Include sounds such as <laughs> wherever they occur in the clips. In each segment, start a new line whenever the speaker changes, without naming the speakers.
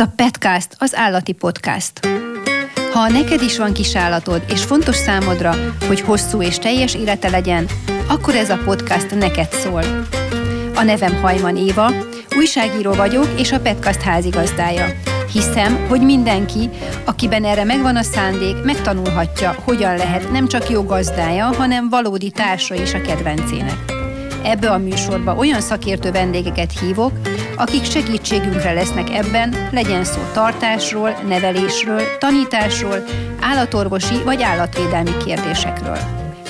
a Petcast, az állati podcast. Ha neked is van kis állatod, és fontos számodra, hogy hosszú és teljes élete legyen, akkor ez a podcast neked szól. A nevem Hajman Éva, újságíró vagyok, és a Petcast házigazdája. Hiszem, hogy mindenki, akiben erre megvan a szándék, megtanulhatja, hogyan lehet nem csak jó gazdája, hanem valódi társa is a kedvencének. Ebbe a műsorba olyan szakértő vendégeket hívok, akik segítségünkre lesznek ebben, legyen szó tartásról, nevelésről, tanításról, állatorvosi vagy állatvédelmi kérdésekről.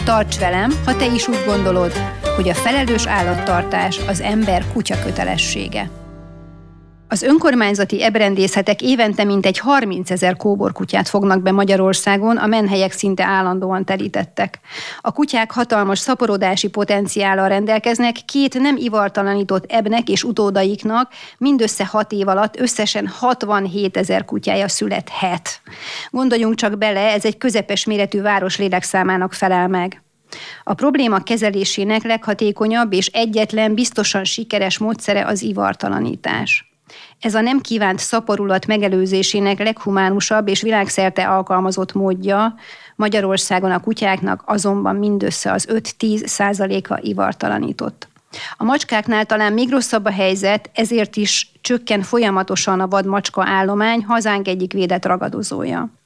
Tarts velem, ha te is úgy gondolod, hogy a felelős állattartás az ember kutya kötelessége. Az önkormányzati ebrendészetek évente mintegy 30 ezer kóborkutyát fognak be Magyarországon, a menhelyek szinte állandóan telítettek. A kutyák hatalmas szaporodási potenciállal rendelkeznek, két nem ivartalanított ebnek és utódaiknak mindössze 6 év alatt összesen 67 ezer kutyája születhet. Gondoljunk csak bele, ez egy közepes méretű város lélekszámának felel meg. A probléma kezelésének leghatékonyabb és egyetlen biztosan sikeres módszere az ivartalanítás. Ez a nem kívánt szaporulat megelőzésének leghumánusabb és világszerte alkalmazott módja, Magyarországon a kutyáknak azonban mindössze az 5-10 százaléka ivartalanított. A macskáknál talán még rosszabb a helyzet, ezért is csökken folyamatosan a vadmacska állomány, hazánk egyik védett ragadozója.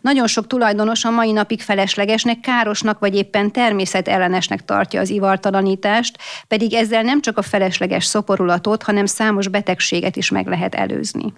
Nagyon sok tulajdonos a mai napig feleslegesnek, károsnak vagy éppen természetellenesnek tartja az ivartalanítást, pedig ezzel nem csak a felesleges szoporulatot, hanem számos betegséget is meg lehet előzni.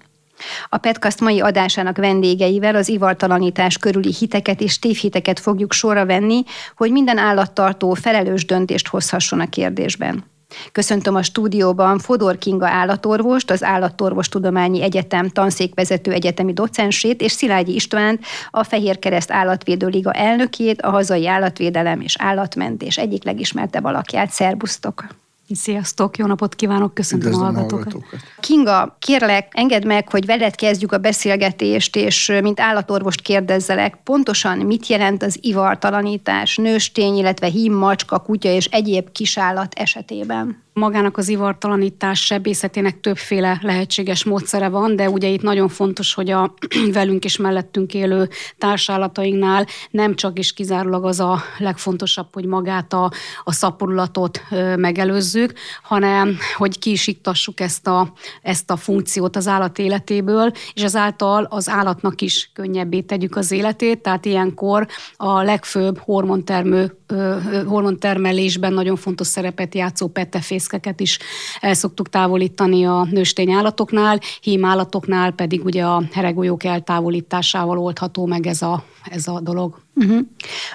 A Petkast mai adásának vendégeivel az ivartalanítás körüli hiteket és tévhiteket fogjuk sorra venni, hogy minden állattartó felelős döntést hozhasson a kérdésben. Köszöntöm a stúdióban Fodor Kinga állatorvost, az Állattorvostudományi Egyetem tanszékvezető egyetemi docensét, és Szilágyi Istvánt, a Fehér Kereszt Állatvédő Liga elnökét, a hazai állatvédelem és állatmentés egyik legismertebb alakját. Szerbusztok!
Sziasztok, jó napot kívánok, köszöntöm Üdvözlöm a hallgatókat. hallgatókat.
Kinga, kérlek, engedd meg, hogy veled kezdjük a beszélgetést, és mint állatorvost kérdezzelek, pontosan mit jelent az ivartalanítás nőstény, illetve hím, macska, kutya és egyéb kisállat esetében?
Magának az ivartalanítás sebészetének többféle lehetséges módszere van, de ugye itt nagyon fontos, hogy a <clears throat> velünk és mellettünk élő társallatainknál nem csak is kizárólag az a legfontosabb, hogy magát a, a szaporulatot megelőzzük, hanem hogy ki is iktassuk ezt a, ezt a funkciót az állat életéből, és ezáltal az állatnak is könnyebbé tegyük az életét, tehát ilyenkor a legfőbb hormontermő hormontermelésben nagyon fontos szerepet játszó petefészkeket is el szoktuk távolítani a nőstény állatoknál, hím állatoknál pedig ugye a heregolyók eltávolításával oldható meg ez a, ez a dolog. Uh-huh.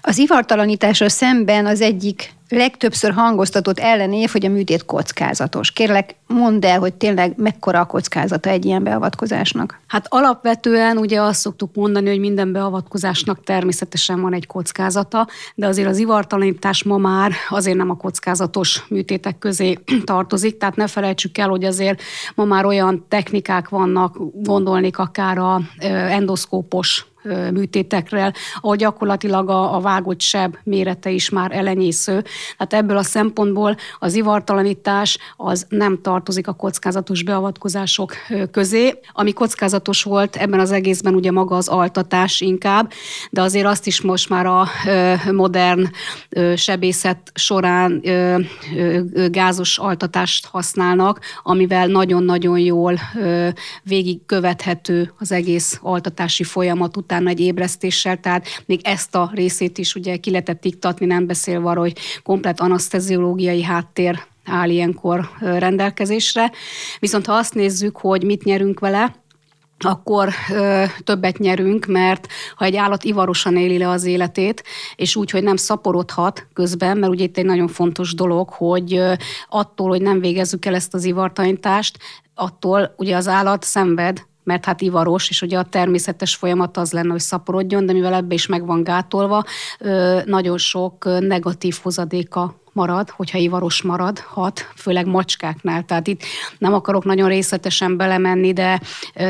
Az ivartalanításra szemben az egyik legtöbbször hangoztatott ellenév, hogy a műtét kockázatos. Kérlek, mondd el, hogy tényleg mekkora a kockázata egy ilyen beavatkozásnak.
Hát alapvetően ugye azt szoktuk mondani, hogy minden beavatkozásnak természetesen van egy kockázata, de azért az ivartalanítás ma már azért nem a kockázatos műtétek közé <clears throat> tartozik, tehát ne felejtsük el, hogy azért ma már olyan technikák vannak, gondolnék akár a endoszkópos műtétekre, ahol gyakorlatilag a, a vágott seb mérete is már elenyésző. Tehát ebből a szempontból az ivartalanítás az nem tartozik a kockázatos beavatkozások közé. Ami kockázatos volt ebben az egészben ugye maga az altatás inkább, de azért azt is most már a modern sebészet során gázos altatást használnak, amivel nagyon-nagyon jól végigkövethető az egész altatási folyamat után utána egy ébresztéssel, tehát még ezt a részét is ugye ki lehetett iktatni, nem beszélve arról, hogy komplet anaszteziológiai háttér áll ilyenkor rendelkezésre. Viszont ha azt nézzük, hogy mit nyerünk vele, akkor ö, többet nyerünk, mert ha egy állat ivarosan éli le az életét, és úgy, hogy nem szaporodhat közben, mert ugye itt egy nagyon fontos dolog, hogy ö, attól, hogy nem végezzük el ezt az ivartanítást, attól ugye az állat szenved, mert hát ivaros, és ugye a természetes folyamat az lenne, hogy szaporodjon, de mivel ebbe is meg van gátolva, nagyon sok negatív hozadéka marad, hogyha ivaros marad, hat, főleg macskáknál. Tehát itt nem akarok nagyon részletesen belemenni, de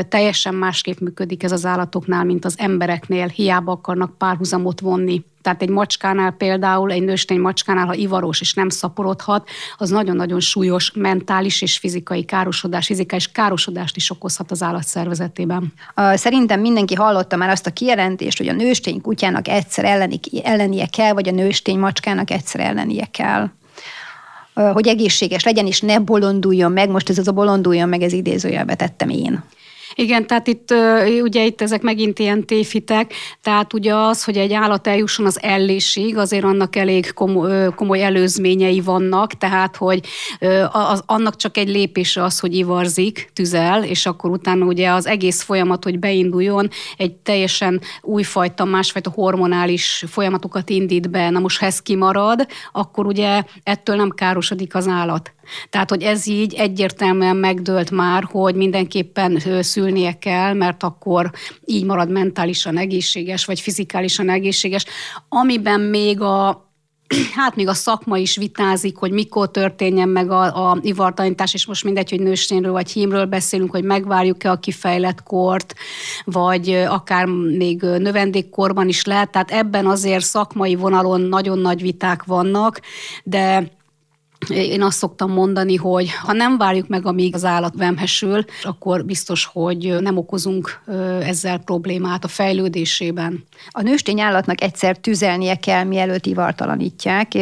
teljesen másképp működik ez az állatoknál, mint az embereknél. Hiába akarnak párhuzamot vonni Tehát egy macskánál például, egy nőstény macskánál, ha ivaros és nem szaporodhat, az nagyon-nagyon súlyos mentális és fizikai károsodás, fizikai károsodást is okozhat az állat szervezetében.
Szerintem mindenki hallotta már azt a kijelentést, hogy a nőstény kutyának egyszer elleni, ellenie kell, vagy a nőstény macskának egyszer ellenie kell hogy egészséges legyen, és ne bolonduljon meg. Most ez az a bolonduljon meg, ez idézőjelbe tettem én.
Igen, tehát itt ugye itt ezek megint ilyen tévhitek, tehát ugye az, hogy egy állat eljusson az ellésig, azért annak elég komoly, komoly előzményei vannak, tehát hogy az, annak csak egy lépése az, hogy ivarzik, tüzel, és akkor utána ugye az egész folyamat, hogy beinduljon, egy teljesen újfajta, másfajta hormonális folyamatokat indít be. Na most ha ez kimarad, akkor ugye ettől nem károsodik az állat. Tehát, hogy ez így egyértelműen megdőlt már, hogy mindenképpen szülnie kell, mert akkor így marad mentálisan egészséges, vagy fizikálisan egészséges. Amiben még a <clears throat> hát még a szakma is vitázik, hogy mikor történjen meg a, a ivartalanítás, és most mindegy, hogy nőstényről vagy hímről beszélünk, hogy megvárjuk-e a kifejlett kort, vagy akár még növendékkorban is lehet. Tehát ebben azért szakmai vonalon nagyon nagy viták vannak, de én azt szoktam mondani, hogy ha nem várjuk meg, amíg az állat vemhesül, akkor biztos, hogy nem okozunk ezzel problémát a fejlődésében.
A nőstény állatnak egyszer tüzelnie kell, mielőtt ivartalanítják,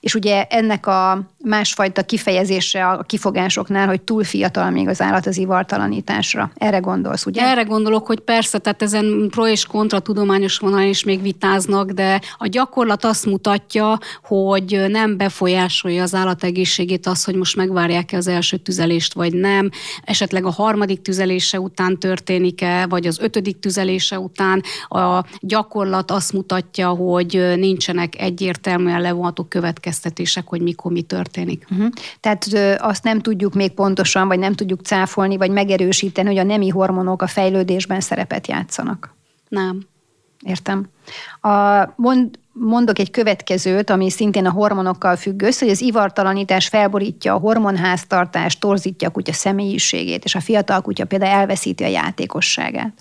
és ugye ennek a másfajta kifejezése a kifogásoknál, hogy túl fiatal még az állat az ivartalanításra. Erre gondolsz, ugye?
Erre gondolok, hogy persze, tehát ezen pro és kontra tudományos vonalon is még vitáznak, de a gyakorlat azt mutatja, hogy nem befolyásolja az állat egészségét az, hogy most megvárják-e az első tüzelést, vagy nem. Esetleg a harmadik tüzelése után történik-e, vagy az ötödik tüzelése után. A gyakorlat azt mutatja, hogy nincsenek egyértelműen levonható következtetések, hogy mikor mi történik történik.
Uh-huh. Tehát ö, azt nem tudjuk még pontosan, vagy nem tudjuk cáfolni, vagy megerősíteni, hogy a nemi hormonok a fejlődésben szerepet játszanak.
Nem.
Értem. A, mond, mondok egy következőt, ami szintén a hormonokkal függ össze, hogy az ivartalanítás felborítja a hormonháztartást, torzítja a kutya személyiségét, és a fiatal kutya például elveszíti a játékosságát.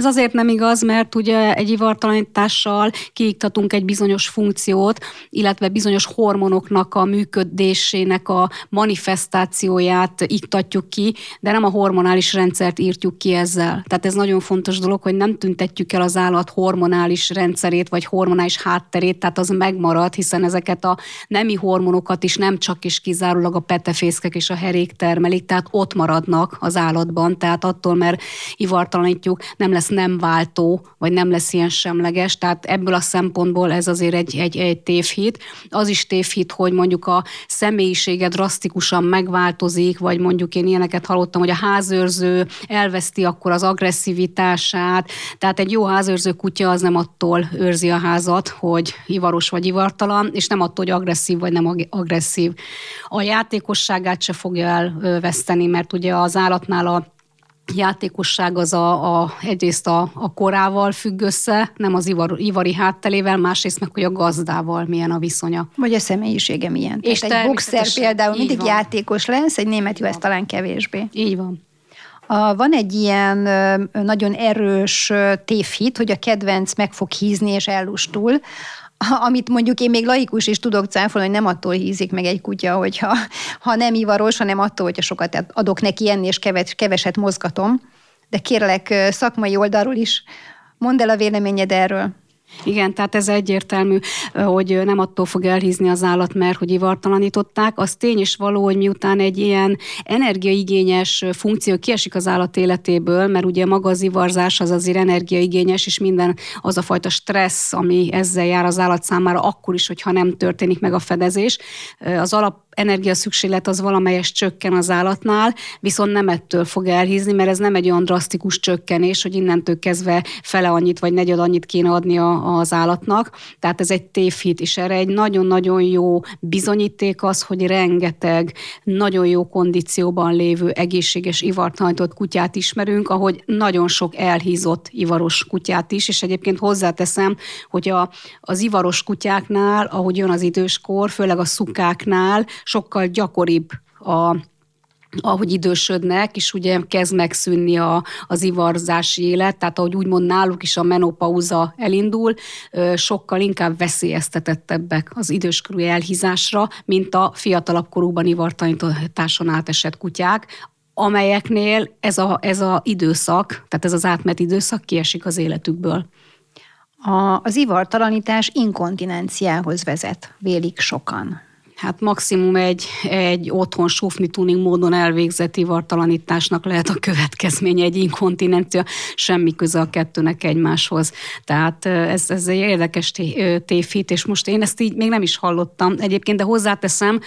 Ez azért nem igaz, mert ugye egy ivartalanítással kiiktatunk egy bizonyos funkciót, illetve bizonyos hormonoknak a működésének a manifestációját iktatjuk ki, de nem a hormonális rendszert írtjuk ki ezzel. Tehát ez nagyon fontos dolog, hogy nem tüntetjük el az állat hormonális rendszerét, vagy hormonális hátterét, tehát az megmarad, hiszen ezeket a nemi hormonokat is nem csak és kizárólag a petefészkek és a herék termelik, tehát ott maradnak az állatban, tehát attól, mert ivartalanítjuk, nem lesz nem váltó, vagy nem lesz ilyen semleges, tehát ebből a szempontból ez azért egy, egy, egy tévhit. Az is tévhit, hogy mondjuk a személyisége drasztikusan megváltozik, vagy mondjuk én ilyeneket hallottam, hogy a házőrző elveszti akkor az agresszivitását, tehát egy jó házőrző kutya az nem attól őrzi a házat, hogy ivaros vagy ivartalan, és nem attól, hogy agresszív vagy nem agresszív. A játékosságát se fogja elveszteni, mert ugye az állatnál a játékosság az a, a, egyrészt a, a korával függ össze, nem az ivar, ivari háttelével, másrészt meg, hogy a gazdával milyen a viszonya.
Vagy a személyisége milyen. És Tehát egy boxer például mindig van. játékos lesz, egy német jó ez talán kevésbé.
Így van.
A, van egy ilyen nagyon erős tévhit, hogy a kedvenc meg fog hízni és ellustul, <laughs> amit mondjuk én még laikus is tudok cáfolni, hogy nem attól hízik meg egy kutya, hogyha <laughs> ha nem ivaros, hanem attól, hogyha sokat adok neki enni, és keveset mozgatom. De kérlek, szakmai oldalról is mondd el a véleményed erről.
Igen, tehát ez egyértelmű, hogy nem attól fog elhízni az állat, mert hogy ivartalanították. Az tény is való, hogy miután egy ilyen energiaigényes funkció kiesik az állat életéből, mert ugye maga az ivarzás az azért energiaigényes, és minden az a fajta stressz, ami ezzel jár az állat számára, akkor is, hogyha nem történik meg a fedezés. Az alap energia szükséglet az valamelyes csökken az állatnál, viszont nem ettől fog elhízni, mert ez nem egy olyan drasztikus csökkenés, hogy innentől kezdve fele annyit vagy negyed annyit kéne adni a, az állatnak. Tehát ez egy tévhit, és erre egy nagyon-nagyon jó bizonyíték az, hogy rengeteg nagyon jó kondícióban lévő egészséges ivartalanított kutyát ismerünk, ahogy nagyon sok elhízott ivaros kutyát is, és egyébként hozzáteszem, hogy a, az ivaros kutyáknál, ahogy jön az időskor, főleg a szukáknál, sokkal gyakoribb a ahogy idősödnek, és ugye kezd megszűnni a, az ivarzási élet, tehát ahogy úgymond náluk is a menopauza elindul, sokkal inkább veszélyeztetettebbek az időskorú elhízásra, mint a fiatalabb korúban ivartalanításon átesett kutyák, amelyeknél ez a, ez a időszak, tehát ez az átmet időszak kiesik az életükből.
A, az ivartalanítás inkontinenciához vezet, vélik sokan
hát maximum egy, egy otthon sufni tuning módon elvégzett ivartalanításnak lehet a következménye, egy inkontinencia, semmi köze a kettőnek egymáshoz. Tehát ez, ez egy érdekes tévhit, és most én ezt így még nem is hallottam egyébként, de hozzáteszem,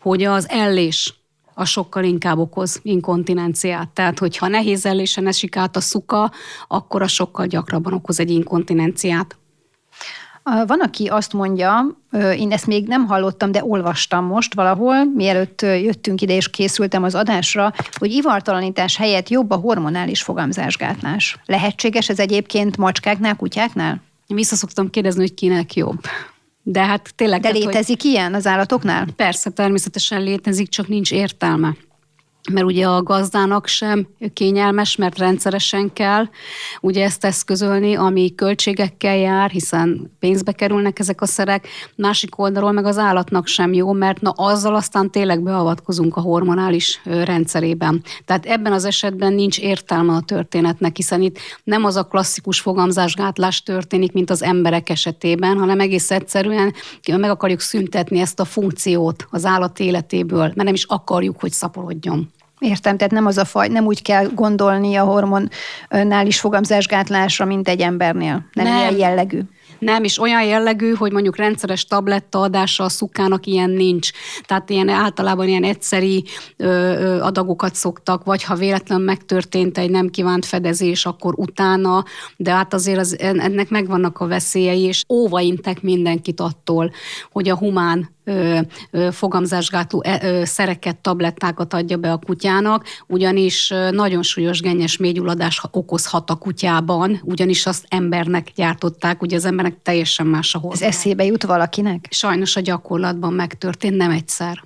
hogy az ellés a sokkal inkább okoz inkontinenciát. Tehát, hogyha nehéz ellésen esik át a szuka, akkor a sokkal gyakrabban okoz egy inkontinenciát.
Van, aki azt mondja, én ezt még nem hallottam, de olvastam most valahol, mielőtt jöttünk ide és készültem az adásra, hogy ivartalanítás helyett jobb a hormonális fogamzásgátlás. Lehetséges ez egyébként macskáknál, kutyáknál?
Vissza szoktam kérdezni, hogy kinek jobb. De hát tényleg...
De létezik hogy... ilyen az állatoknál?
Persze, természetesen létezik, csak nincs értelme mert ugye a gazdának sem kényelmes, mert rendszeresen kell ugye ezt eszközölni, ami költségekkel jár, hiszen pénzbe kerülnek ezek a szerek, másik oldalról meg az állatnak sem jó, mert na azzal aztán tényleg beavatkozunk a hormonális rendszerében. Tehát ebben az esetben nincs értelme a történetnek, hiszen itt nem az a klasszikus fogamzásgátlás történik, mint az emberek esetében, hanem egész egyszerűen meg akarjuk szüntetni ezt a funkciót az állat életéből, mert nem is akarjuk, hogy szaporodjon.
Értem, tehát nem az a faj, nem úgy kell gondolni a hormonnál is fogamzásgátlásra, mint egy embernél. Nem, nem. ilyen jellegű.
Nem, és olyan jellegű, hogy mondjuk rendszeres tabletta adása a szukának ilyen nincs. Tehát ilyen általában ilyen egyszeri ö, ö, adagokat szoktak, vagy ha véletlen megtörtént egy nem kívánt fedezés, akkor utána, de hát azért az, ennek megvannak a veszélyei, és óvaintek mindenkit attól, hogy a humán fogamzásgátló e, szereket, tablettákat adja be a kutyának, ugyanis nagyon súlyos gennyes mélygyulladás okozhat a kutyában, ugyanis azt embernek gyártották, ugye az embernek teljesen más a
Ez eszébe jut valakinek?
Sajnos a gyakorlatban megtörtént, nem egyszer.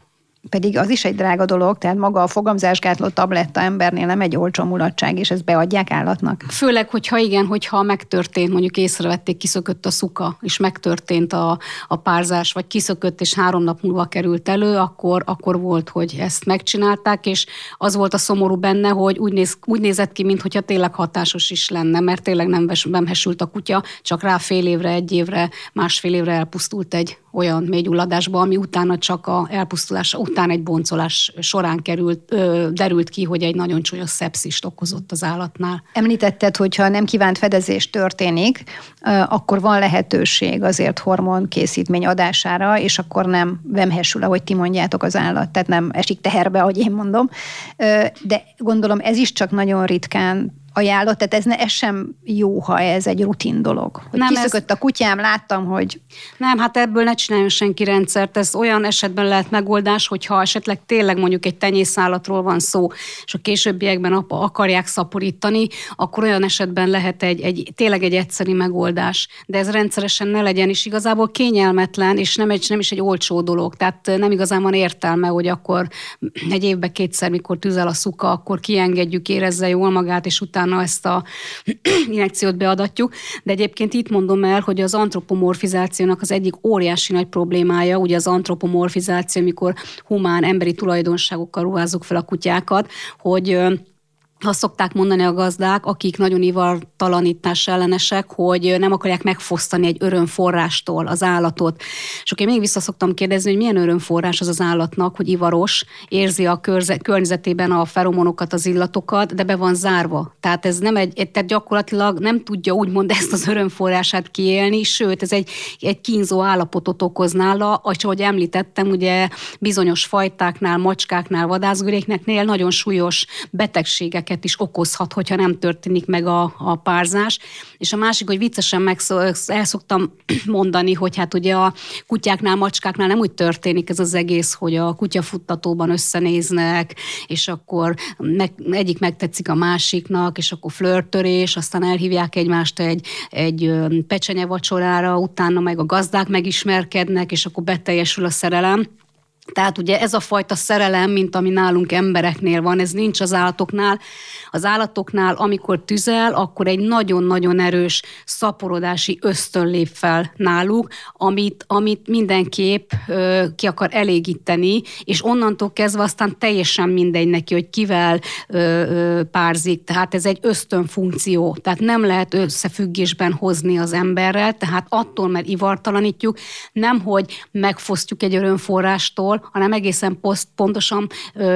Pedig az is egy drága dolog, tehát maga a fogamzásgátló tabletta embernél nem egy olcsó mulatság, és ezt beadják állatnak.
Főleg, hogyha igen, hogyha megtörtént, mondjuk észrevették, kiszökött a szuka, és megtörtént a, a párzás, vagy kiszökött, és három nap múlva került elő, akkor, akkor volt, hogy ezt megcsinálták, és az volt a szomorú benne, hogy úgy, néz, úgy nézett ki, mintha tényleg hatásos is lenne, mert tényleg nem, nem hesült a kutya, csak rá fél évre, egy évre, másfél évre elpusztult egy olyan mélygyulladásba, ami utána csak a elpusztulása után egy boncolás során került, ö, derült ki, hogy egy nagyon csúlyos szepszist okozott az állatnál.
Említetted, hogy ha nem kívánt fedezés történik, akkor van lehetőség azért hormonkészítmény adására, és akkor nem vemhesül, ahogy ti mondjátok az állat, tehát nem esik teherbe, ahogy én mondom. De gondolom ez is csak nagyon ritkán ajánlott, tehát ez, ne, ez sem jó, ha ez egy rutin dolog. Hogy nem kiszökött ez... a kutyám, láttam, hogy...
Nem, hát ebből ne csináljon senki rendszert. Ez olyan esetben lehet megoldás, hogyha esetleg tényleg mondjuk egy tenyészállatról van szó, és a későbbiekben apa akarják szaporítani, akkor olyan esetben lehet egy, egy tényleg egy egyszerű megoldás. De ez rendszeresen ne legyen, és igazából kényelmetlen, és nem, egy, nem is egy olcsó dolog. Tehát nem igazán van értelme, hogy akkor egy évben kétszer, mikor tüzel a szuka, akkor kiengedjük, érezze jól magát, és utána utána ezt a <clears throat> injekciót beadatjuk. De egyébként itt mondom el, hogy az antropomorfizációnak az egyik óriási nagy problémája, ugye az antropomorfizáció, amikor humán, emberi tulajdonságokkal ruházzuk fel a kutyákat, hogy azt szokták mondani a gazdák, akik nagyon ivartalanítás ellenesek, hogy nem akarják megfosztani egy örömforrástól az állatot. És akkor én még vissza szoktam kérdezni, hogy milyen örömforrás az az állatnak, hogy ivaros, érzi a környezetében a feromonokat, az illatokat, de be van zárva. Tehát ez nem egy, tehát gyakorlatilag nem tudja úgymond ezt az örömforrását kiélni, sőt, ez egy, egy kínzó állapotot okoz nála, ahogy említettem, ugye bizonyos fajtáknál, macskáknál, vadászgörékneknél nagyon súlyos betegségek betegségeket is okozhat, hogyha nem történik meg a, a párzás. És a másik, hogy viccesen meg el szoktam <clears throat> mondani, hogy hát ugye a kutyáknál, macskáknál nem úgy történik ez az egész, hogy a kutyafuttatóban összenéznek, és akkor meg, egyik megtetszik a másiknak, és akkor flörtörés, aztán elhívják egymást egy, egy pecsenye vacsorára, utána meg a gazdák megismerkednek, és akkor beteljesül a szerelem Tehát ugye ez a fajta szerelem, mint ami nálunk embereknél van, ez nincs az állatoknál. Az állatoknál, amikor tüzel, akkor egy nagyon-nagyon erős szaporodási ösztön lép fel náluk, amit, amit mindenképp ö, ki akar elégíteni, és onnantól kezdve aztán teljesen mindegy neki, hogy kivel ö, ö, párzik. Tehát ez egy ösztönfunkció, tehát nem lehet összefüggésben hozni az emberrel, tehát attól, mert ivartalanítjuk, nem, hogy megfosztjuk egy örömforrástól, hanem egészen poszt, pontosan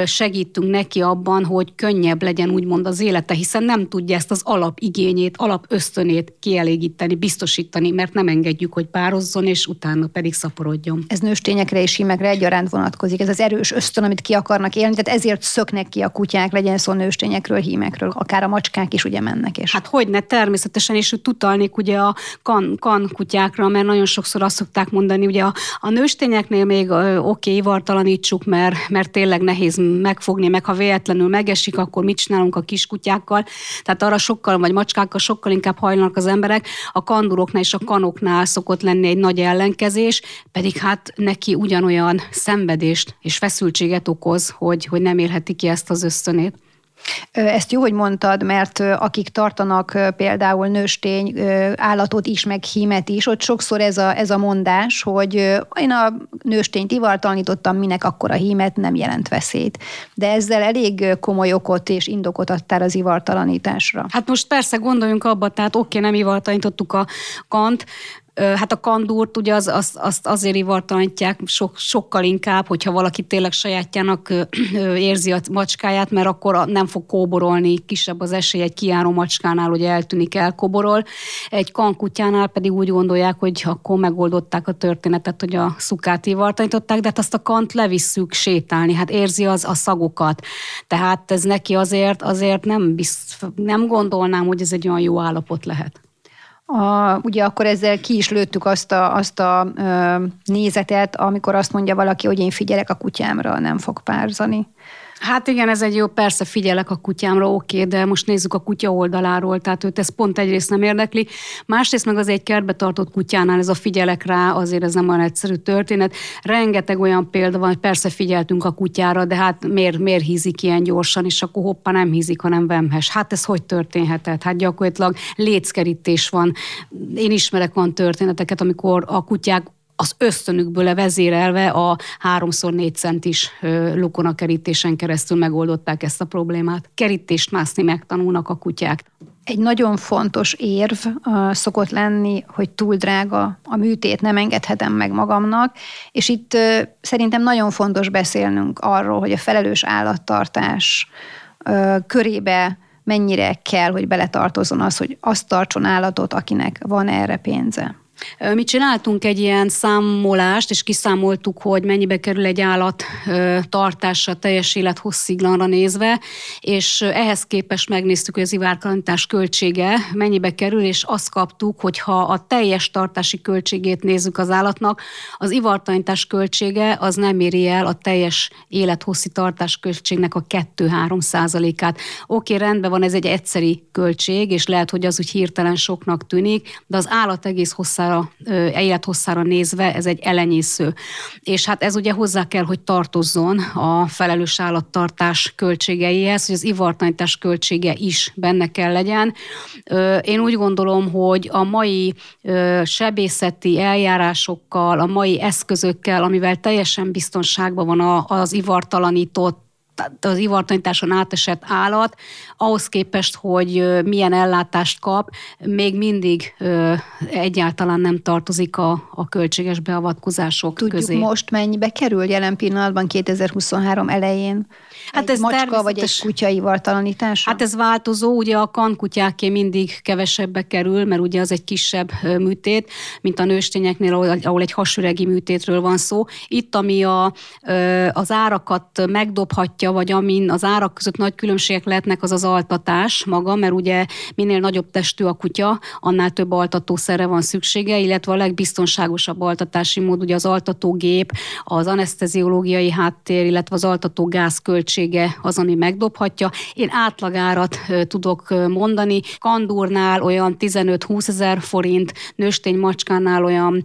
segítünk neki abban, hogy könnyebb legyen úgymond az élete, hiszen nem tudja ezt az alapigényét, alapösztönét kielégíteni, biztosítani, mert nem engedjük, hogy pározzon, és utána pedig szaporodjon.
Ez nőstényekre és hímekre egyaránt vonatkozik. Ez az erős ösztön, amit ki akarnak élni, tehát ezért szöknek ki a kutyák, legyen szó nőstényekről, hímekről, akár a macskák is ugye mennek. És...
Hát hogy ne, természetesen, és utalnék ugye a kan, kan kutyákra, mert nagyon sokszor azt szokták mondani, ugye a, a nőstényeknél még oké, okay, ivartalanítsuk, mert, mert tényleg nehéz megfogni, meg ha véletlenül megesik, akkor mit csinálunk a kiskutyákkal. Tehát arra sokkal, vagy macskákkal sokkal inkább hajlanak az emberek. A kanduroknál és a kanoknál szokott lenni egy nagy ellenkezés, pedig hát neki ugyanolyan szenvedést és feszültséget okoz, hogy, hogy nem élheti ki ezt az ösztönét.
Ezt jó, hogy mondtad, mert akik tartanak például nőstény állatot is, meg hímet is, ott sokszor ez a, ez a mondás, hogy én a nőstényt ivartalanítottam, minek akkor a hímet nem jelent veszélyt. De ezzel elég komoly okot és indokot adtál az ivartalanításra.
Hát most persze gondoljunk abba, tehát oké, nem ivartalanítottuk a kant, Hát a kandúrt ugye az, az, azt azért ivartalanítják sok, sokkal inkább, hogyha valaki tényleg sajátjának érzi a macskáját, mert akkor nem fog kóborolni, kisebb az esély egy kiáró macskánál, hogy eltűnik, elkoborol. Egy kankutyánál pedig úgy gondolják, hogy akkor megoldották a történetet, hogy a szukát ivartanították, de hát azt a kant levisszük sétálni, hát érzi az a szagokat. Tehát ez neki azért, azért nem, bizt, nem gondolnám, hogy ez egy olyan jó állapot lehet.
A, ugye akkor ezzel ki is lőttük azt a, azt a ö, nézetet, amikor azt mondja valaki, hogy én figyelek a kutyámra, nem fog párzani.
Hát igen, ez egy jó, persze figyelek a kutyámra, oké, de most nézzük a kutya oldaláról, tehát őt ez pont egyrészt nem érdekli. Másrészt meg az egy kertbe tartott kutyánál ez a figyelek rá, azért ez nem olyan egyszerű történet. Rengeteg olyan példa van, hogy persze figyeltünk a kutyára, de hát miért, miért hízik ilyen gyorsan, és akkor hoppa nem hízik, hanem vemhes. Hát ez hogy történhetett? Hát gyakorlatilag léckerítés van. Én ismerek olyan történeteket, amikor a kutyák az ösztönükből vezérelve a háromszor négy centis lukon a kerítésen keresztül megoldották ezt a problémát. Kerítést mászni megtanulnak a kutyák.
Egy nagyon fontos érv szokott lenni, hogy túl drága a műtét, nem engedhetem meg magamnak, és itt szerintem nagyon fontos beszélnünk arról, hogy a felelős állattartás uh, körébe mennyire kell, hogy beletartozzon az, hogy azt tartson állatot, akinek van erre pénze.
Mi csináltunk egy ilyen számolást, és kiszámoltuk, hogy mennyibe kerül egy állat tartása teljes élet hossziglanra nézve, és ehhez képest megnéztük, hogy az ivárkalanítás költsége mennyibe kerül, és azt kaptuk, hogy ha a teljes tartási költségét nézzük az állatnak, az ivartanítás költsége az nem éri el a teljes élethosszi tartás költségnek a 2-3 százalékát. Oké, rendben van, ez egy egyszeri költség, és lehet, hogy az úgy hirtelen soknak tűnik, de az állat egész hosszá hosszára, élethosszára nézve ez egy elenyésző. És hát ez ugye hozzá kell, hogy tartozzon a felelős állattartás költségeihez, hogy az ivartanítás költsége is benne kell legyen. Én úgy gondolom, hogy a mai sebészeti eljárásokkal, a mai eszközökkel, amivel teljesen biztonságban van az ivartalanított az ivartanításon átesett állat, ahhoz képest, hogy milyen ellátást kap, még mindig egyáltalán nem tartozik a, a költséges beavatkozások
Tudjuk
közé.
most mennyibe kerül jelen pillanatban 2023 elején? Hát egy ez macska vagy egy kutya ivartalanítása?
Hát ez változó, ugye a kankutyáké mindig kevesebbe kerül, mert ugye az egy kisebb műtét, mint a nőstényeknél, ahol egy hasüregi műtétről van szó. Itt, ami a, az árakat megdobhatja, vagy amin az árak között nagy különbségek lehetnek, az az altatás maga, mert ugye minél nagyobb testű a kutya, annál több altatószerre van szüksége, illetve a legbiztonságosabb altatási mód, ugye az altatógép, az anesteziológiai háttér, illetve az altató gáz költsége az, ami megdobhatja. Én átlagárat tudok mondani, kandúrnál olyan 15-20 ezer forint, nőstény macskánál olyan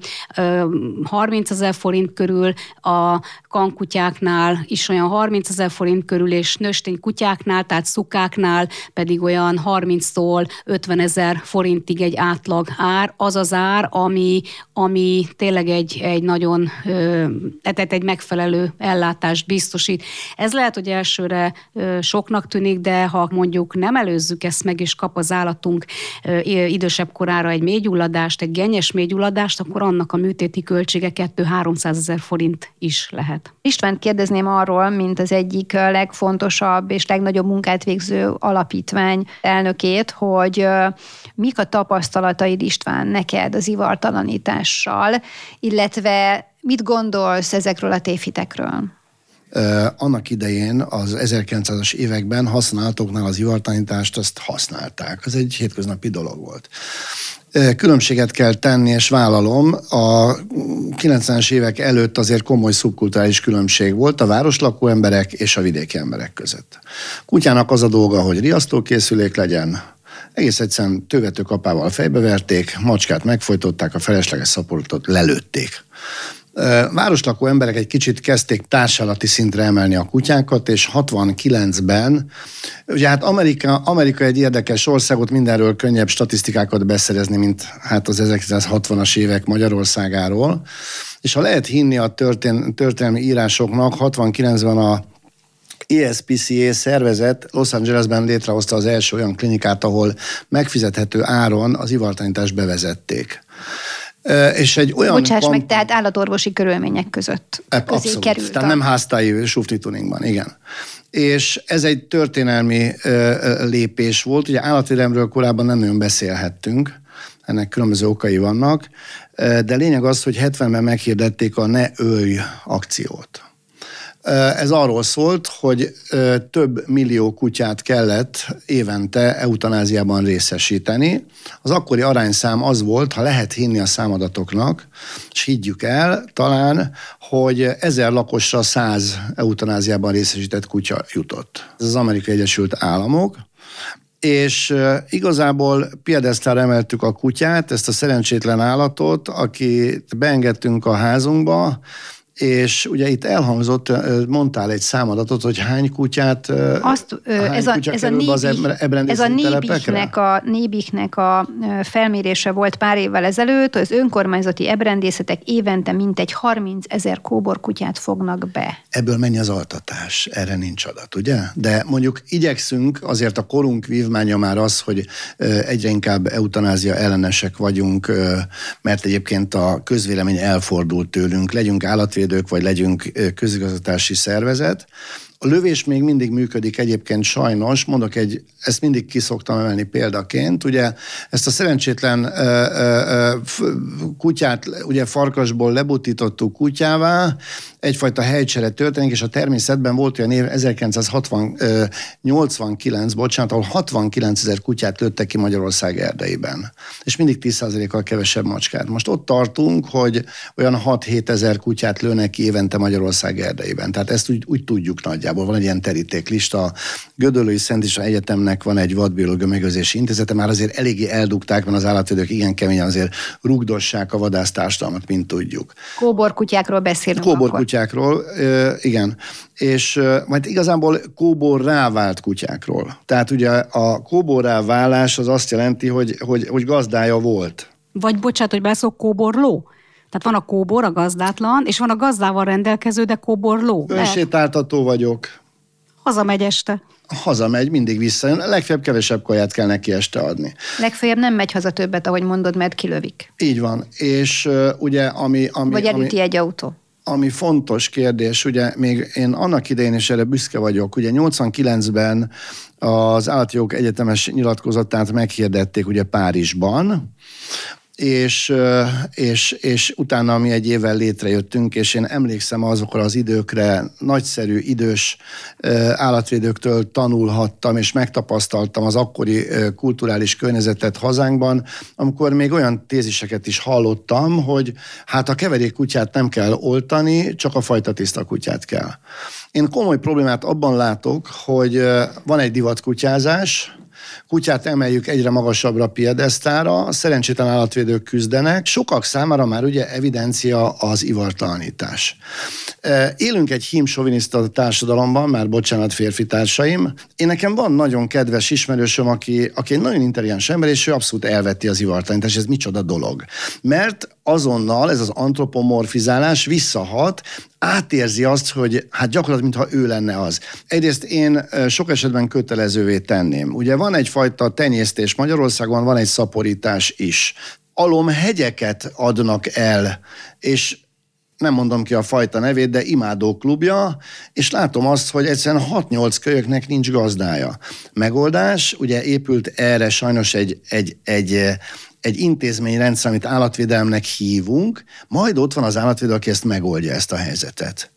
30 ezer forint körül, a kankutyáknál is olyan 30 ezer forint körül, és nőstény kutyáknál, tehát szukáknál pedig olyan 30-tól 50 ezer forintig egy átlag ár. Az az ár, ami, ami tényleg egy, egy nagyon, tehát egy megfelelő ellátást biztosít. Ez lehet, hogy elsőre soknak tűnik, de ha mondjuk nem előzzük ezt meg, és kap az állatunk idősebb korára egy mélygyulladást, egy genyes mélygyulladást, akkor annak a műtéti költsége 2-300 ezer forint is lehet.
István kérdezném arról, mint az egyik legfontosabb és legnagyobb munkát végző alapítvány elnökét, hogy mik a tapasztalataid István neked az ivartalanítással, illetve mit gondolsz ezekről a tévhitekről?
Annak idején az 1900-as években használatoknál az ivartalanítást azt használták. Ez egy hétköznapi dolog volt. Különbséget kell tenni, és vállalom, a 90-es évek előtt azért komoly szubkulturális különbség volt a városlakó emberek és a vidéki emberek között. Kutyának az a dolga, hogy riasztókészülék legyen, egész egyszerűen tövető kapával fejbeverték, macskát megfojtották, a felesleges szaporotot lelőtték városlakó emberek egy kicsit kezdték társadalati szintre emelni a kutyákat, és 69-ben, ugye hát Amerika, Amerika egy érdekes országot, mindenről könnyebb statisztikákat beszerezni, mint hát az 1960-as évek Magyarországáról, és ha lehet hinni a történ, történelmi írásoknak, 69-ben a ESPCA szervezet Los Angelesben létrehozta az első olyan klinikát, ahol megfizethető áron az ivartanítást bevezették. És egy olyan
Bocsáss meg, tehát állatorvosi körülmények között
e, közé abszolút. került. Tehát a... nem háztáji sufni tuningban, igen. És ez egy történelmi ö, lépés volt. Ugye állatvédelemről korábban nem nagyon beszélhettünk, ennek különböző okai vannak, de lényeg az, hogy 70-ben meghirdették a Ne ölj akciót. Ez arról szólt, hogy több millió kutyát kellett évente eutanáziában részesíteni. Az akkori arányszám az volt, ha lehet hinni a számadatoknak, és higgyük el talán, hogy ezer lakosra száz eutanáziában részesített kutya jutott. Ez az Amerikai Egyesült Államok, és igazából piedesztára emeltük a kutyát, ezt a szerencsétlen állatot, akit beengedtünk a házunkba, és ugye itt elhangzott, mondtál egy számadatot, hogy hány kutyát, Azt, hány ez a, kutya ez a nébik, az
ez a nébiknek a, nébiknek a felmérése volt pár évvel ezelőtt, az önkormányzati ebrendészetek évente mintegy 30 ezer kóbor kutyát fognak be.
Ebből mennyi az altatás? Erre nincs adat, ugye? De mondjuk igyekszünk, azért a korunk vívmánya már az, hogy egyre inkább eutanázia ellenesek vagyunk, mert egyébként a közvélemény elfordult tőlünk, legyünk állatvédő védők, vagy legyünk közigazgatási szervezet. A lövés még mindig működik egyébként sajnos, mondok egy, ezt mindig kiszoktam emelni példaként, ugye ezt a szerencsétlen ö, ö, kutyát, ugye farkasból lebutítottuk kutyává, egyfajta helycsere történik, és a természetben volt olyan év 1989, bocsánat, ahol 69 ezer kutyát lőttek ki Magyarország erdeiben, és mindig 10%-kal kevesebb macskát. Most ott tartunk, hogy olyan 6-7 ezer kutyát lőnek ki évente Magyarország erdeiben. Tehát ezt úgy, úgy tudjuk nagyjából. Van egy ilyen terítéklista. A Gödöllői Szent is Egyetemnek van egy vadbiológia megőrzési intézete, már azért eléggé eldugták, mert az állatvédők igen keményen azért rugdossák a vadásztársadalmat, mint tudjuk.
Kóborkutyákról beszélünk
Kóbor akkor kutyákról, igen, és majd igazából kóbor rávált kutyákról. Tehát ugye a kóbor ráválás az azt jelenti, hogy, hogy, hogy gazdája volt.
Vagy bocsánat, hogy beszok kóborló? Tehát van a kóbor, a gazdátlan, és van a gazdával rendelkező, de kóborló.
Önsétáltató vagyok.
Hazamegy este.
Hazamegy, mindig visszajön. Legfeljebb kevesebb kaját kell neki este adni.
Legfeljebb nem megy haza többet, ahogy mondod, mert kilövik.
Így van. És uh, ugye, ami... ami
Vagy elüti
ami,
egy autó
ami fontos kérdés, ugye még én annak idején is erre büszke vagyok, ugye 89-ben az állatjogok egyetemes nyilatkozatát meghirdették ugye Párizsban, és, és, és utána mi egy évvel létrejöttünk, és én emlékszem azokra az időkre, nagyszerű idős állatvédőktől tanulhattam, és megtapasztaltam az akkori kulturális környezetet hazánkban, amikor még olyan téziseket is hallottam, hogy hát a keverék kutyát nem kell oltani, csak a fajta tiszta kutyát kell. Én komoly problémát abban látok, hogy van egy divatkutyázás, kutyát emeljük egyre magasabbra piedesztára, szerencsétlen állatvédők küzdenek, sokak számára már ugye evidencia az ivartalanítás. Élünk egy hímsoviniszta társadalomban, már bocsánat férfi társaim. Én nekem van nagyon kedves ismerősöm, aki, aki egy nagyon intelligens ember, és ő abszolút elvetti az ivartalanítást. Ez micsoda dolog. Mert azonnal ez az antropomorfizálás visszahat, átérzi azt, hogy hát gyakorlatilag, mintha ő lenne az. Egyrészt én sok esetben kötelezővé tenném. Ugye van egyfajta tenyésztés Magyarországon, van egy szaporítás is. Alom hegyeket adnak el, és nem mondom ki a fajta nevét, de imádó klubja, és látom azt, hogy egyszerűen 6-8 kölyöknek nincs gazdája. Megoldás, ugye épült erre sajnos egy, egy, egy, egy intézményrendszer, amit állatvédelemnek hívunk, majd ott van az állatvédő, aki ezt megoldja ezt a helyzetet.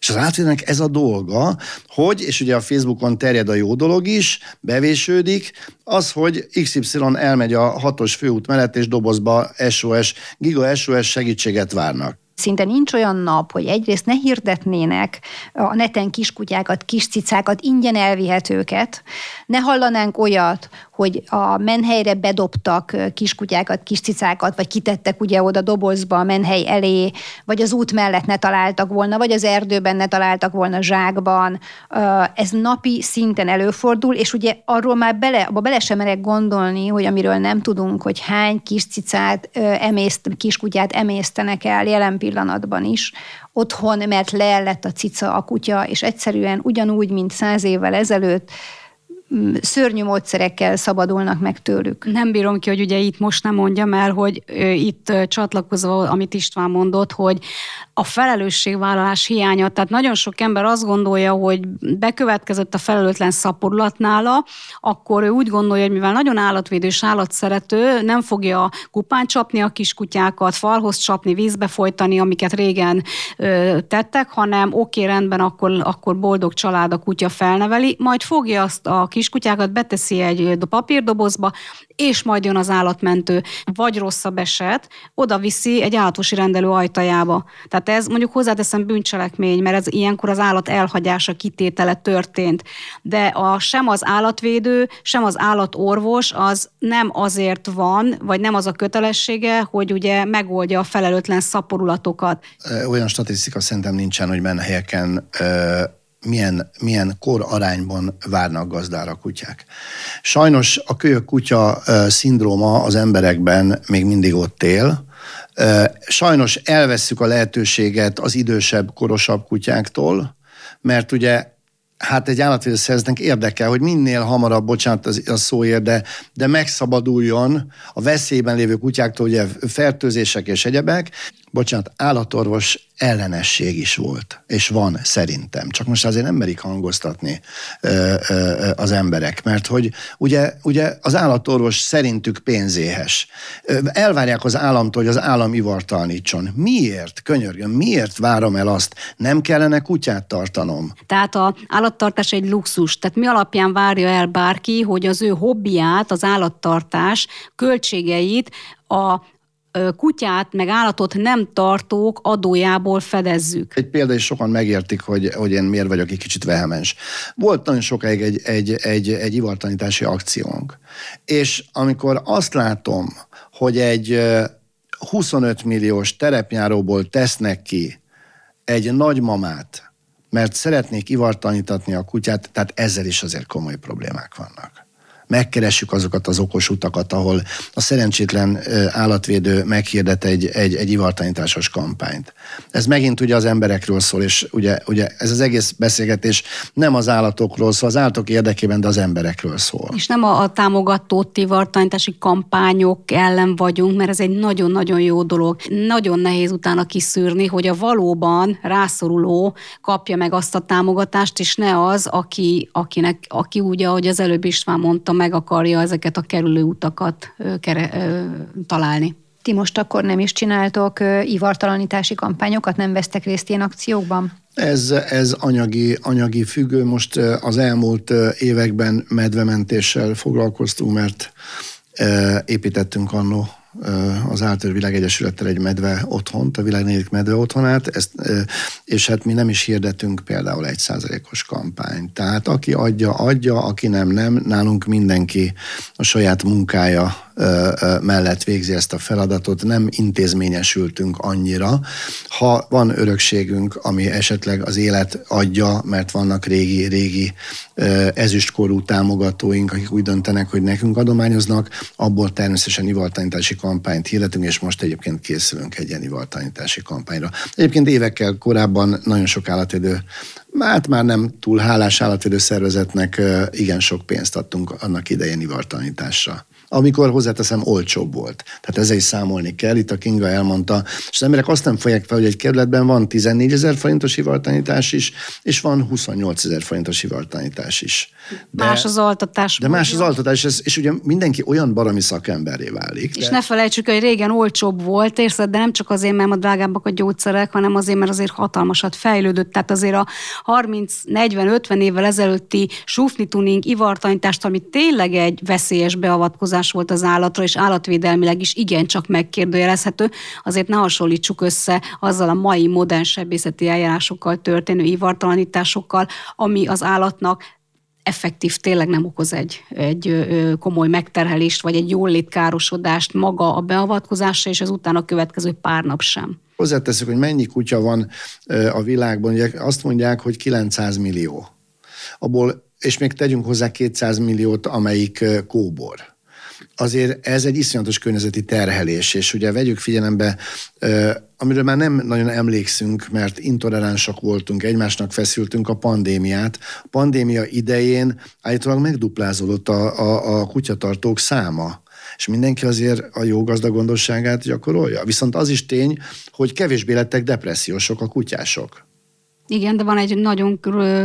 És az állatvédelnek ez a dolga, hogy, és ugye a Facebookon terjed a jó dolog is, bevésődik, az, hogy XY elmegy a hatos főút mellett, és dobozba SOS, giga SOS segítséget várnak
szinte nincs olyan nap, hogy egyrészt ne hirdetnének a neten kiskutyákat, kiscicákat, ingyen elvihetőket, ne hallanánk olyat, hogy a menhelyre bedobtak kiskutyákat, kiscicákat, vagy kitettek ugye oda dobozba a menhely elé, vagy az út mellett ne találtak volna, vagy az erdőben ne találtak volna zsákban. Ez napi szinten előfordul, és ugye arról már bele, abba bele sem merek gondolni, hogy amiről nem tudunk, hogy hány kiscicát, emészt, kiskutyát emésztenek el jelen pillanatban is, otthon, mert leellett a cica, a kutya, és egyszerűen ugyanúgy, mint száz évvel ezelőtt, szörnyű módszerekkel szabadulnak meg tőlük.
Nem bírom ki, hogy ugye itt most nem mondjam el, hogy itt csatlakozva, amit István mondott, hogy a felelősségvállalás hiánya, tehát nagyon sok ember azt gondolja, hogy bekövetkezett a felelőtlen szaporulat nála, akkor ő úgy gondolja, hogy mivel nagyon állatvédő és állatszerető, nem fogja kupán csapni a kiskutyákat, falhoz csapni, vízbe folytani, amiket régen ö, tettek, hanem oké, okay, rendben, akkor, akkor boldog család a kutya felneveli, majd fogja azt a kis kiskutyákat beteszi egy papírdobozba, és majd jön az állatmentő, vagy rosszabb eset, oda viszi egy állatosi rendelő ajtajába. Tehát ez mondjuk hozzáteszem bűncselekmény, mert ez ilyenkor az állat elhagyása kitétele történt. De a, sem az állatvédő, sem az állatorvos az nem azért van, vagy nem az a kötelessége, hogy ugye megoldja a felelőtlen szaporulatokat.
Olyan statisztika szerintem nincsen, hogy menhelyeken milyen, milyen kor arányban várnak gazdára kutyák. Sajnos a kölyök kutya szindróma az emberekben még mindig ott él, Sajnos elvesszük a lehetőséget az idősebb, korosabb kutyáktól, mert ugye hát egy állatvédő szervezetnek érdekel, hogy minél hamarabb, bocsánat a szóért, de, de megszabaduljon a veszélyben lévő kutyáktól, ugye fertőzések és egyebek. Bocsánat, állatorvos ellenesség is volt, és van szerintem. Csak most azért nem merik hangoztatni ö, ö, az emberek, mert hogy ugye, ugye az állatorvos szerintük pénzéhes. Elvárják az államtól, hogy az állam ivartalanítson. Miért, könyörgöm, miért várom el azt? Nem kellene kutyát tartanom?
Tehát a állattartás egy luxus. Tehát mi alapján várja el bárki, hogy az ő hobbiát, az állattartás költségeit a kutyát, meg állatot nem tartók adójából fedezzük.
Egy példa, is sokan megértik, hogy, hogy én miért vagyok egy kicsit vehemens. Volt nagyon sokáig egy, egy, egy, egy ivartanítási akciónk. És amikor azt látom, hogy egy 25 milliós terepjáróból tesznek ki egy nagymamát, mert szeretnék ivartanítatni a kutyát, tehát ezzel is azért komoly problémák vannak megkeressük azokat az okos utakat, ahol a szerencsétlen állatvédő meghirdet egy, egy, egy ivartanításos kampányt. Ez megint ugye az emberekről szól, és ugye, ugye ez az egész beszélgetés nem az állatokról szól, az állatok érdekében, de az emberekről szól.
És nem a, a támogató ivartanítási kampányok ellen vagyunk, mert ez egy nagyon-nagyon jó dolog. Nagyon nehéz utána kiszűrni, hogy a valóban rászoruló kapja meg azt a támogatást, és ne az, aki, akinek, aki úgy, ahogy az előbb István mondta, meg akarja ezeket a kerülő utakat kere, találni.
Ti most akkor nem is csináltok ivartalanítási kampányokat, nem vesztek részt ilyen akciókban?
Ez, ez anyagi, anyagi függő. Most az elmúlt években medvementéssel foglalkoztunk, mert építettünk annó az Áltör Világ Egyesülettel egy medve otthont, a világ negyedik medve otthonát, ezt, és hát mi nem is hirdetünk például egy százalékos kampányt. Tehát aki adja, adja, aki nem, nem. Nálunk mindenki a saját munkája mellett végzi ezt a feladatot, nem intézményesültünk annyira. Ha van örökségünk, ami esetleg az élet adja, mert vannak régi, régi ezüstkorú támogatóink, akik úgy döntenek, hogy nekünk adományoznak, abból természetesen ivartanítási kampányt hirdetünk, és most egyébként készülünk egy ilyen ivartanítási kampányra. Egyébként évekkel korábban nagyon sok állatvédő Hát már nem túl hálás állatvédő szervezetnek igen sok pénzt adtunk annak idején ivartanításra amikor hozzáteszem olcsóbb volt. Tehát ezzel is számolni kell. Itt a Kinga elmondta, és az emberek azt nem fogják fel, hogy egy kerületben van 14 ezer forintos hivartanítás is, és van 28 ezer forintos hivartanítás is.
De, más az altatás.
De más az altatás, és, és ugye mindenki olyan barami szakemberré válik.
És de... ne felejtsük, hogy régen olcsóbb volt, érted, de nem csak azért, mert a drágábbak a gyógyszerek, hanem azért, mert azért hatalmasat fejlődött. Tehát azért a 30-40-50 évvel ezelőtti sufni tuning, ivartanítást, ami tényleg egy veszélyes beavatkozás hatás volt az állatra, és állatvédelmileg is igencsak megkérdőjelezhető, azért ne hasonlítsuk össze azzal a mai modern sebészeti eljárásokkal történő ivartalanításokkal, ami az állatnak effektív tényleg nem okoz egy, egy komoly megterhelést, vagy egy jól károsodást maga a beavatkozása, és az utána következő pár nap sem.
Hozzáteszük, hogy mennyi kutya van a világban, ugye azt mondják, hogy 900 millió. Abból, és még tegyünk hozzá 200 milliót, amelyik kóbor azért ez egy iszonyatos környezeti terhelés, és ugye vegyük figyelembe, amiről már nem nagyon emlékszünk, mert intoleránsak voltunk, egymásnak feszültünk a pandémiát. A pandémia idején állítólag megduplázódott a, a, a kutyatartók száma és mindenki azért a jó gazdagondosságát gyakorolja. Viszont az is tény, hogy kevésbé lettek depressziósok a kutyások.
Igen, de van egy nagyon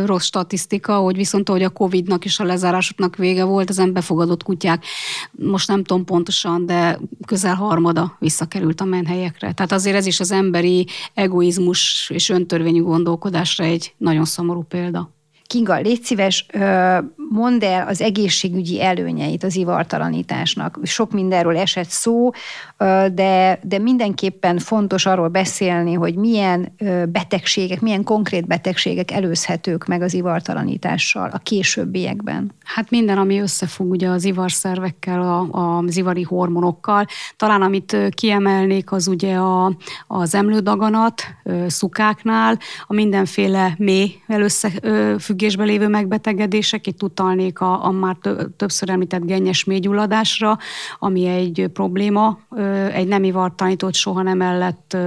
rossz statisztika, hogy viszont ahogy a Covid-nak és a lezárásoknak vége volt, ezen befogadott kutyák, most nem tudom pontosan, de közel harmada visszakerült a menhelyekre. Tehát azért ez is az emberi egoizmus és öntörvényű gondolkodásra egy nagyon szomorú példa.
Kinga, légy szíves, mondd el az egészségügyi előnyeit az ivartalanításnak. Sok mindenről esett szó, de, de mindenképpen fontos arról beszélni, hogy milyen betegségek, milyen konkrét betegségek előzhetők meg az ivartalanítással a későbbiekben.
Hát minden, ami összefügg ugye az ivarszervekkel, a, az ivari hormonokkal. Talán amit kiemelnék, az ugye a, az emlődaganat szukáknál, a mindenféle mély összefüggésbe lévő megbetegedések, itt utalnék a, a már többször említett gennyes mélygyulladásra, ami egy probléma, egy nem ivartanított soha nem ellett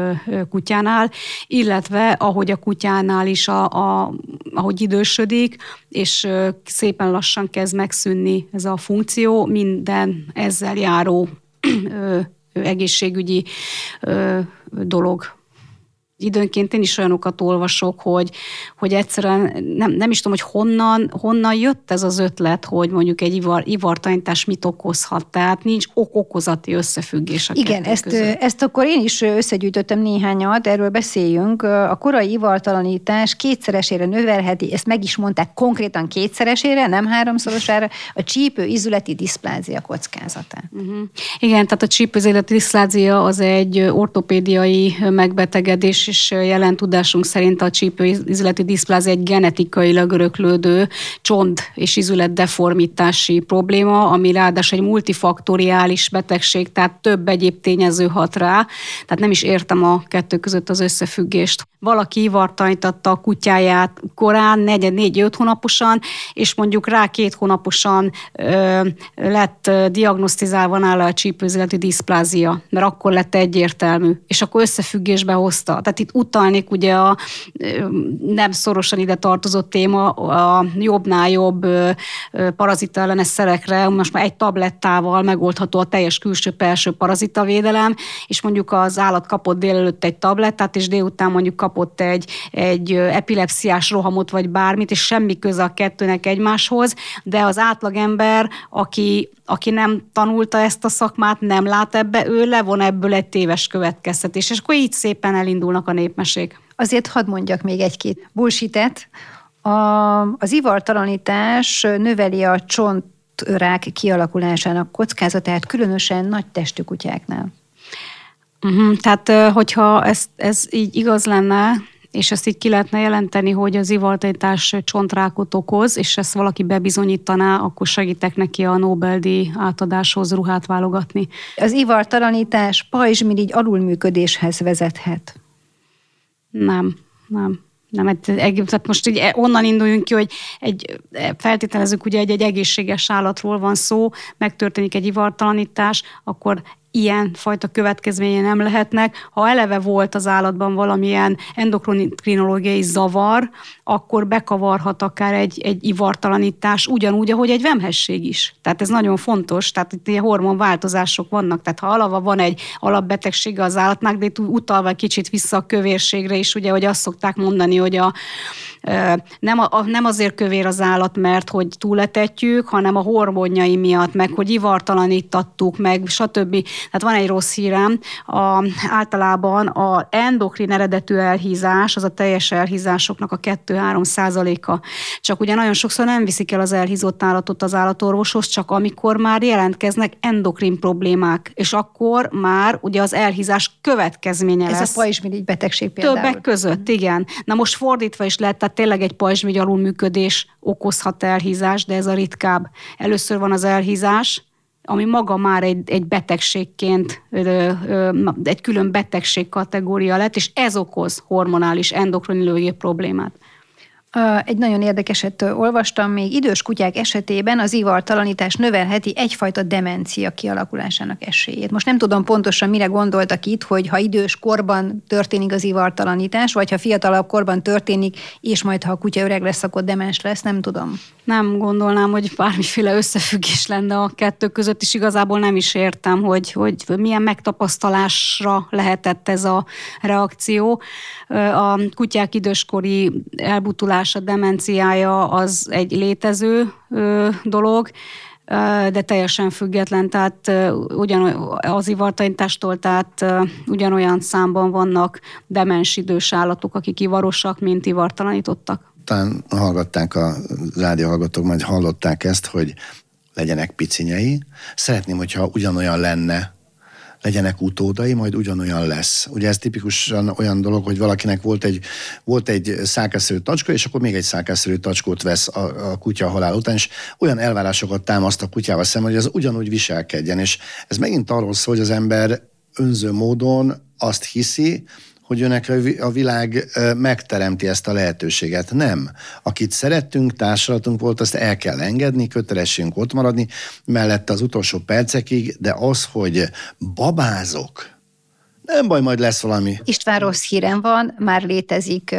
kutyánál, illetve ahogy a kutyánál is, a, a, ahogy idősödik, és szépen lassan kezd megszűnni ez a funkció, minden ezzel járó egészségügyi dolog időnként én is olyanokat olvasok, hogy, hogy egyszerűen nem, nem is tudom, hogy honnan, honnan jött ez az ötlet, hogy mondjuk egy ivar, ivartanítás mit okozhat. Tehát nincs ok-okozati összefüggés a
Igen, ezt, között. ezt akkor én is összegyűjtöttem néhányat, erről beszéljünk. A korai ivartalanítás kétszeresére növelheti, ezt meg is mondták konkrétan kétszeresére, nem háromszorosára, a csípő izületi diszplázia kockázata. Uh-huh.
Igen, tehát a csípő izületi diszplázia az egy ortopédiai megbetegedés, és jelen tudásunk szerint a csípőizületi diszplázia egy genetikailag öröklődő csont és izület deformitási probléma, ami ráadásul egy multifaktoriális betegség, tehát több egyéb tényező hat rá. Tehát nem is értem a kettő között az összefüggést. Valaki ivartanítatta a kutyáját korán, negyed, négy, öt hónaposan, és mondjuk rá két hónaposan ö, lett diagnosztizálva nála a csípőizületi diszplázia, mert akkor lett egyértelmű, és akkor összefüggésbe hozta. Tehát Tehát itt utalnék ugye a nem szorosan ide tartozott téma, a jobbnál jobb parazita ellenes szerekre, most már egy tablettával megoldható a teljes külső-belső parazitavédelem, és mondjuk az állat kapott délelőtt egy tablettát, és délután mondjuk kapott egy, egy epilepsziás rohamot, vagy bármit, és semmi köze a kettőnek egymáshoz, de az átlagember, aki, aki nem tanulta ezt a szakmát, nem lát ebbe, ő levon ebből egy téves következtetés, és akkor így szépen elindulnak a népmesék.
Azért hadd mondjak még egy-két bullshit a, az ivartalanítás növeli a csontrák kialakulásának kockázatát, különösen nagy testű kutyáknál.
Uh-huh, tehát, hogyha ez, ez így igaz lenne, és ezt így ki lehetne jelenteni, hogy az ivartalanítás csontrákot okoz, és ezt valaki bebizonyítaná, akkor segítek neki a Nobel-díj átadáshoz ruhát válogatni.
Az ivartalanítás pajzsmirigy alulműködéshez vezethet.
Nem, nem. Nem, egy, tehát most így onnan induljunk ki, hogy egy, feltételezünk, ugye egy, egy egészséges állatról van szó, megtörténik egy ivartalanítás, akkor ilyen fajta következménye nem lehetnek. Ha eleve volt az állatban valamilyen endokrinológiai zavar, akkor bekavarhat akár egy, egy ivartalanítás, ugyanúgy, ahogy egy vemhesség is. Tehát ez nagyon fontos, tehát itt ilyen hormonváltozások vannak, tehát ha alava van egy alapbetegsége az állatnak, de itt utalva kicsit vissza a kövérségre is, ugye, hogy azt szokták mondani, hogy a, nem, a, nem azért kövér az állat, mert hogy túletetjük, hanem a hormonjai miatt, meg hogy ivartalanítattuk, meg stb. Tehát van egy rossz hírem, a, általában a endokrin eredetű elhízás, az a teljes elhízásoknak a 2-3 százaléka. Csak ugye nagyon sokszor nem viszik el az elhízott állatot az állatorvoshoz, csak amikor már jelentkeznek endokrin problémák, és akkor már ugye az elhízás következménye
Ez
lesz.
Ez a pajzsmirigy betegség például.
Többek között, igen. Na most fordítva is lehet, tehát tényleg egy pajzsmirigy alulműködés okozhat elhízást, de ez a ritkább. Először van az elhízás, ami maga már egy, egy betegségként, egy külön betegség kategória lett, és ez okoz hormonális endokrinológiai problémát.
Egy nagyon érdekeset olvastam, még idős kutyák esetében az ivartalanítás növelheti egyfajta demencia kialakulásának esélyét. Most nem tudom pontosan, mire gondoltak itt, hogy ha idős korban történik az ivartalanítás, vagy ha fiatalabb korban történik, és majd ha a kutya öreg lesz, akkor demens lesz, nem tudom.
Nem gondolnám, hogy bármiféle összefüggés lenne a kettő között, és igazából nem is értem, hogy, hogy milyen megtapasztalásra lehetett ez a reakció. A kutyák időskori elbutulása, demenciája az egy létező dolog, de teljesen független, tehát ugyan az ivartanítástól, tehát ugyanolyan számban vannak demens idős állatok, akik ivarosak, mint ivartalanítottak.
Talán hallgatták a rádió hallgatók, majd hallották ezt, hogy legyenek picinyei. Szeretném, hogyha ugyanolyan lenne legyenek utódai, majd ugyanolyan lesz. Ugye ez tipikusan olyan dolog, hogy valakinek volt egy, volt egy szákászerű tacska, és akkor még egy szákászerű tacskót vesz a, a kutya halál után, és olyan elvárásokat támaszt a kutyával szemben, hogy az ugyanúgy viselkedjen. És ez megint arról szól, hogy az ember önző módon azt hiszi, hogy önnek a világ megteremti ezt a lehetőséget. Nem. Akit szerettünk, társadatunk volt, azt el kell engedni, kötelességünk ott maradni, mellette az utolsó percekig, de az, hogy babázok, nem baj, majd lesz valami.
István rossz hírem van, már létezik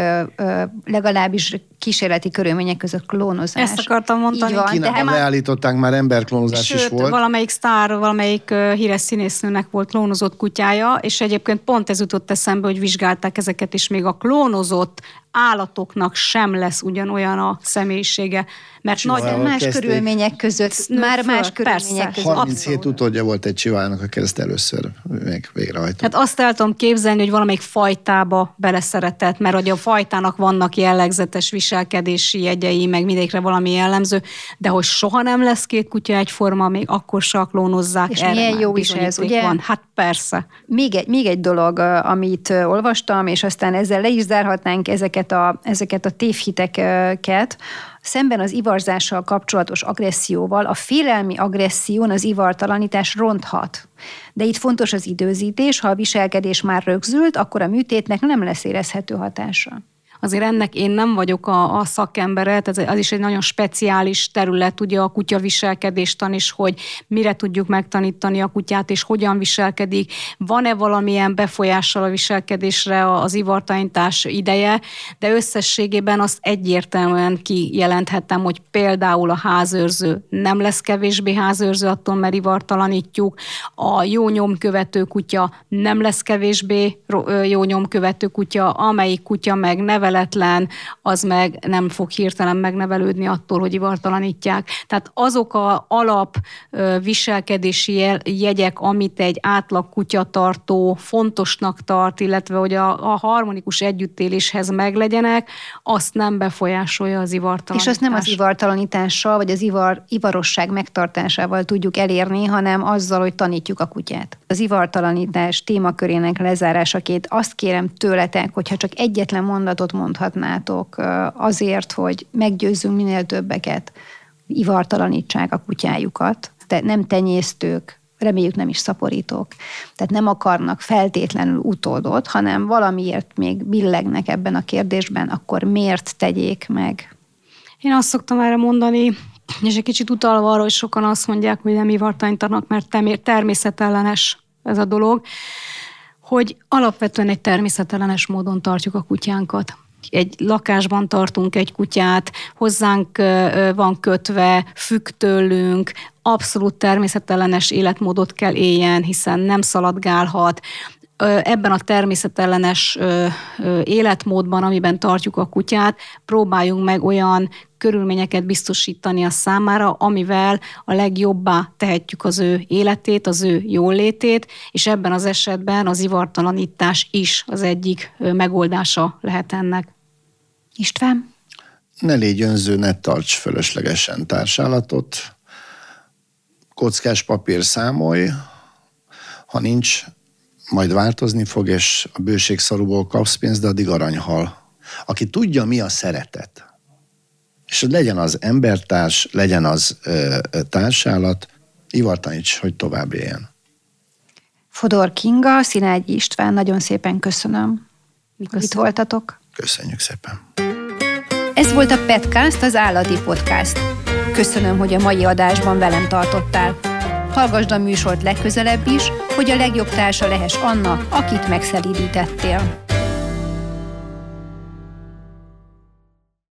legalábbis kísérleti körülmények között klónozás.
Ezt akartam mondani.
Így van, Kínában de leállították már emberklónozás
sőt,
is volt.
valamelyik sztár, valamelyik híres színésznőnek volt klónozott kutyája, és egyébként pont ez jutott eszembe, hogy vizsgálták ezeket, és még a klónozott állatoknak sem lesz ugyanolyan a személyisége. Mert
nagy, más kezdték. körülmények között, Nő már föl, más körülmények
persze, között. 37 abszolút. utódja volt egy csivának, aki ezt először még végrehajtott.
Hát azt el tudom képzelni, hogy valamelyik fajtába beleszeretett, mert hogy a fajtának vannak jellegzetes viselkedési jegyei, meg mindegyikre valami jellemző, de hogy soha nem lesz két kutya egyforma, még akkor se klónozzák.
És milyen jó is ez, ugye?
Van. Hát persze.
Még egy, még egy dolog, amit olvastam, és aztán ezzel le is zárhatnánk ezeket a, ezeket a tévhiteket, szemben az ivarzással kapcsolatos agresszióval a félelmi agresszión az ivartalanítás ronthat. De itt fontos az időzítés, ha a viselkedés már rögzült, akkor a műtétnek nem lesz érezhető hatása.
Azért ennek én nem vagyok a, a szakembere, ez az is egy nagyon speciális terület, ugye a kutya viselkedéstan is, hogy mire tudjuk megtanítani a kutyát, és hogyan viselkedik, van-e valamilyen befolyással a viselkedésre az ivartanítás ideje, de összességében azt egyértelműen kijelenthetem, hogy például a házőrző nem lesz kevésbé házőrző attól, mert ivartalanítjuk, a jó nyomkövető kutya nem lesz kevésbé jó nyomkövető kutya, amelyik kutya meg neveletlen, az meg nem fog hirtelen megnevelődni attól, hogy ivartalanítják. Tehát azok a alap viselkedési jegyek, amit egy átlag kutyatartó fontosnak tart, illetve hogy a, a harmonikus együttéléshez meglegyenek, azt nem befolyásolja az ivartalanítás.
És azt nem az ivartalanítással, vagy az ivar, ivarosság megtartásával tudjuk elérni, hanem azzal, hogy tanítjuk a kutyát. Az ivartalanítás témakörének lezárásaként azt kérem tőletek, hogyha csak egyetlen mondatot mondhatnátok azért, hogy meggyőzzünk minél többeket, ivartalanítsák a kutyájukat, de nem tenyésztők, reméljük nem is szaporítók. Tehát nem akarnak feltétlenül utódot, hanem valamiért még billegnek ebben a kérdésben, akkor miért tegyék meg?
Én azt szoktam erre mondani, és egy kicsit utalva arra, hogy sokan azt mondják, hogy nem ivartánytanak, mert természetellenes ez a dolog, hogy alapvetően egy természetellenes módon tartjuk a kutyánkat egy lakásban tartunk egy kutyát, hozzánk van kötve, függ tőlünk, abszolút természetellenes életmódot kell éljen, hiszen nem szaladgálhat, ebben a természetellenes életmódban, amiben tartjuk a kutyát, próbáljunk meg olyan körülményeket biztosítani a számára, amivel a legjobbá tehetjük az ő életét, az ő jólétét, és ebben az esetben az ivartalanítás is az egyik megoldása lehet ennek.
István?
Ne légy önző, ne tarts fölöslegesen társállatot, kockás papír számolj, ha nincs, majd változni fog, és a bőség szarúból kapsz pénzt, de addig aranyhal. Aki tudja, mi a szeretet, és legyen az embertárs, legyen az ö, társállat, ivartaníts, hogy tovább éljen.
Fodor Kinga, Szinágyi István, nagyon szépen köszönöm, hogy itt voltatok.
Köszönjük szépen.
Ez volt a Petcast, az állati podcast. Köszönöm, hogy a mai adásban velem tartottál. Hallgasd a műsort legközelebb is, hogy a legjobb társa lehess annak, akit megszelídítettél.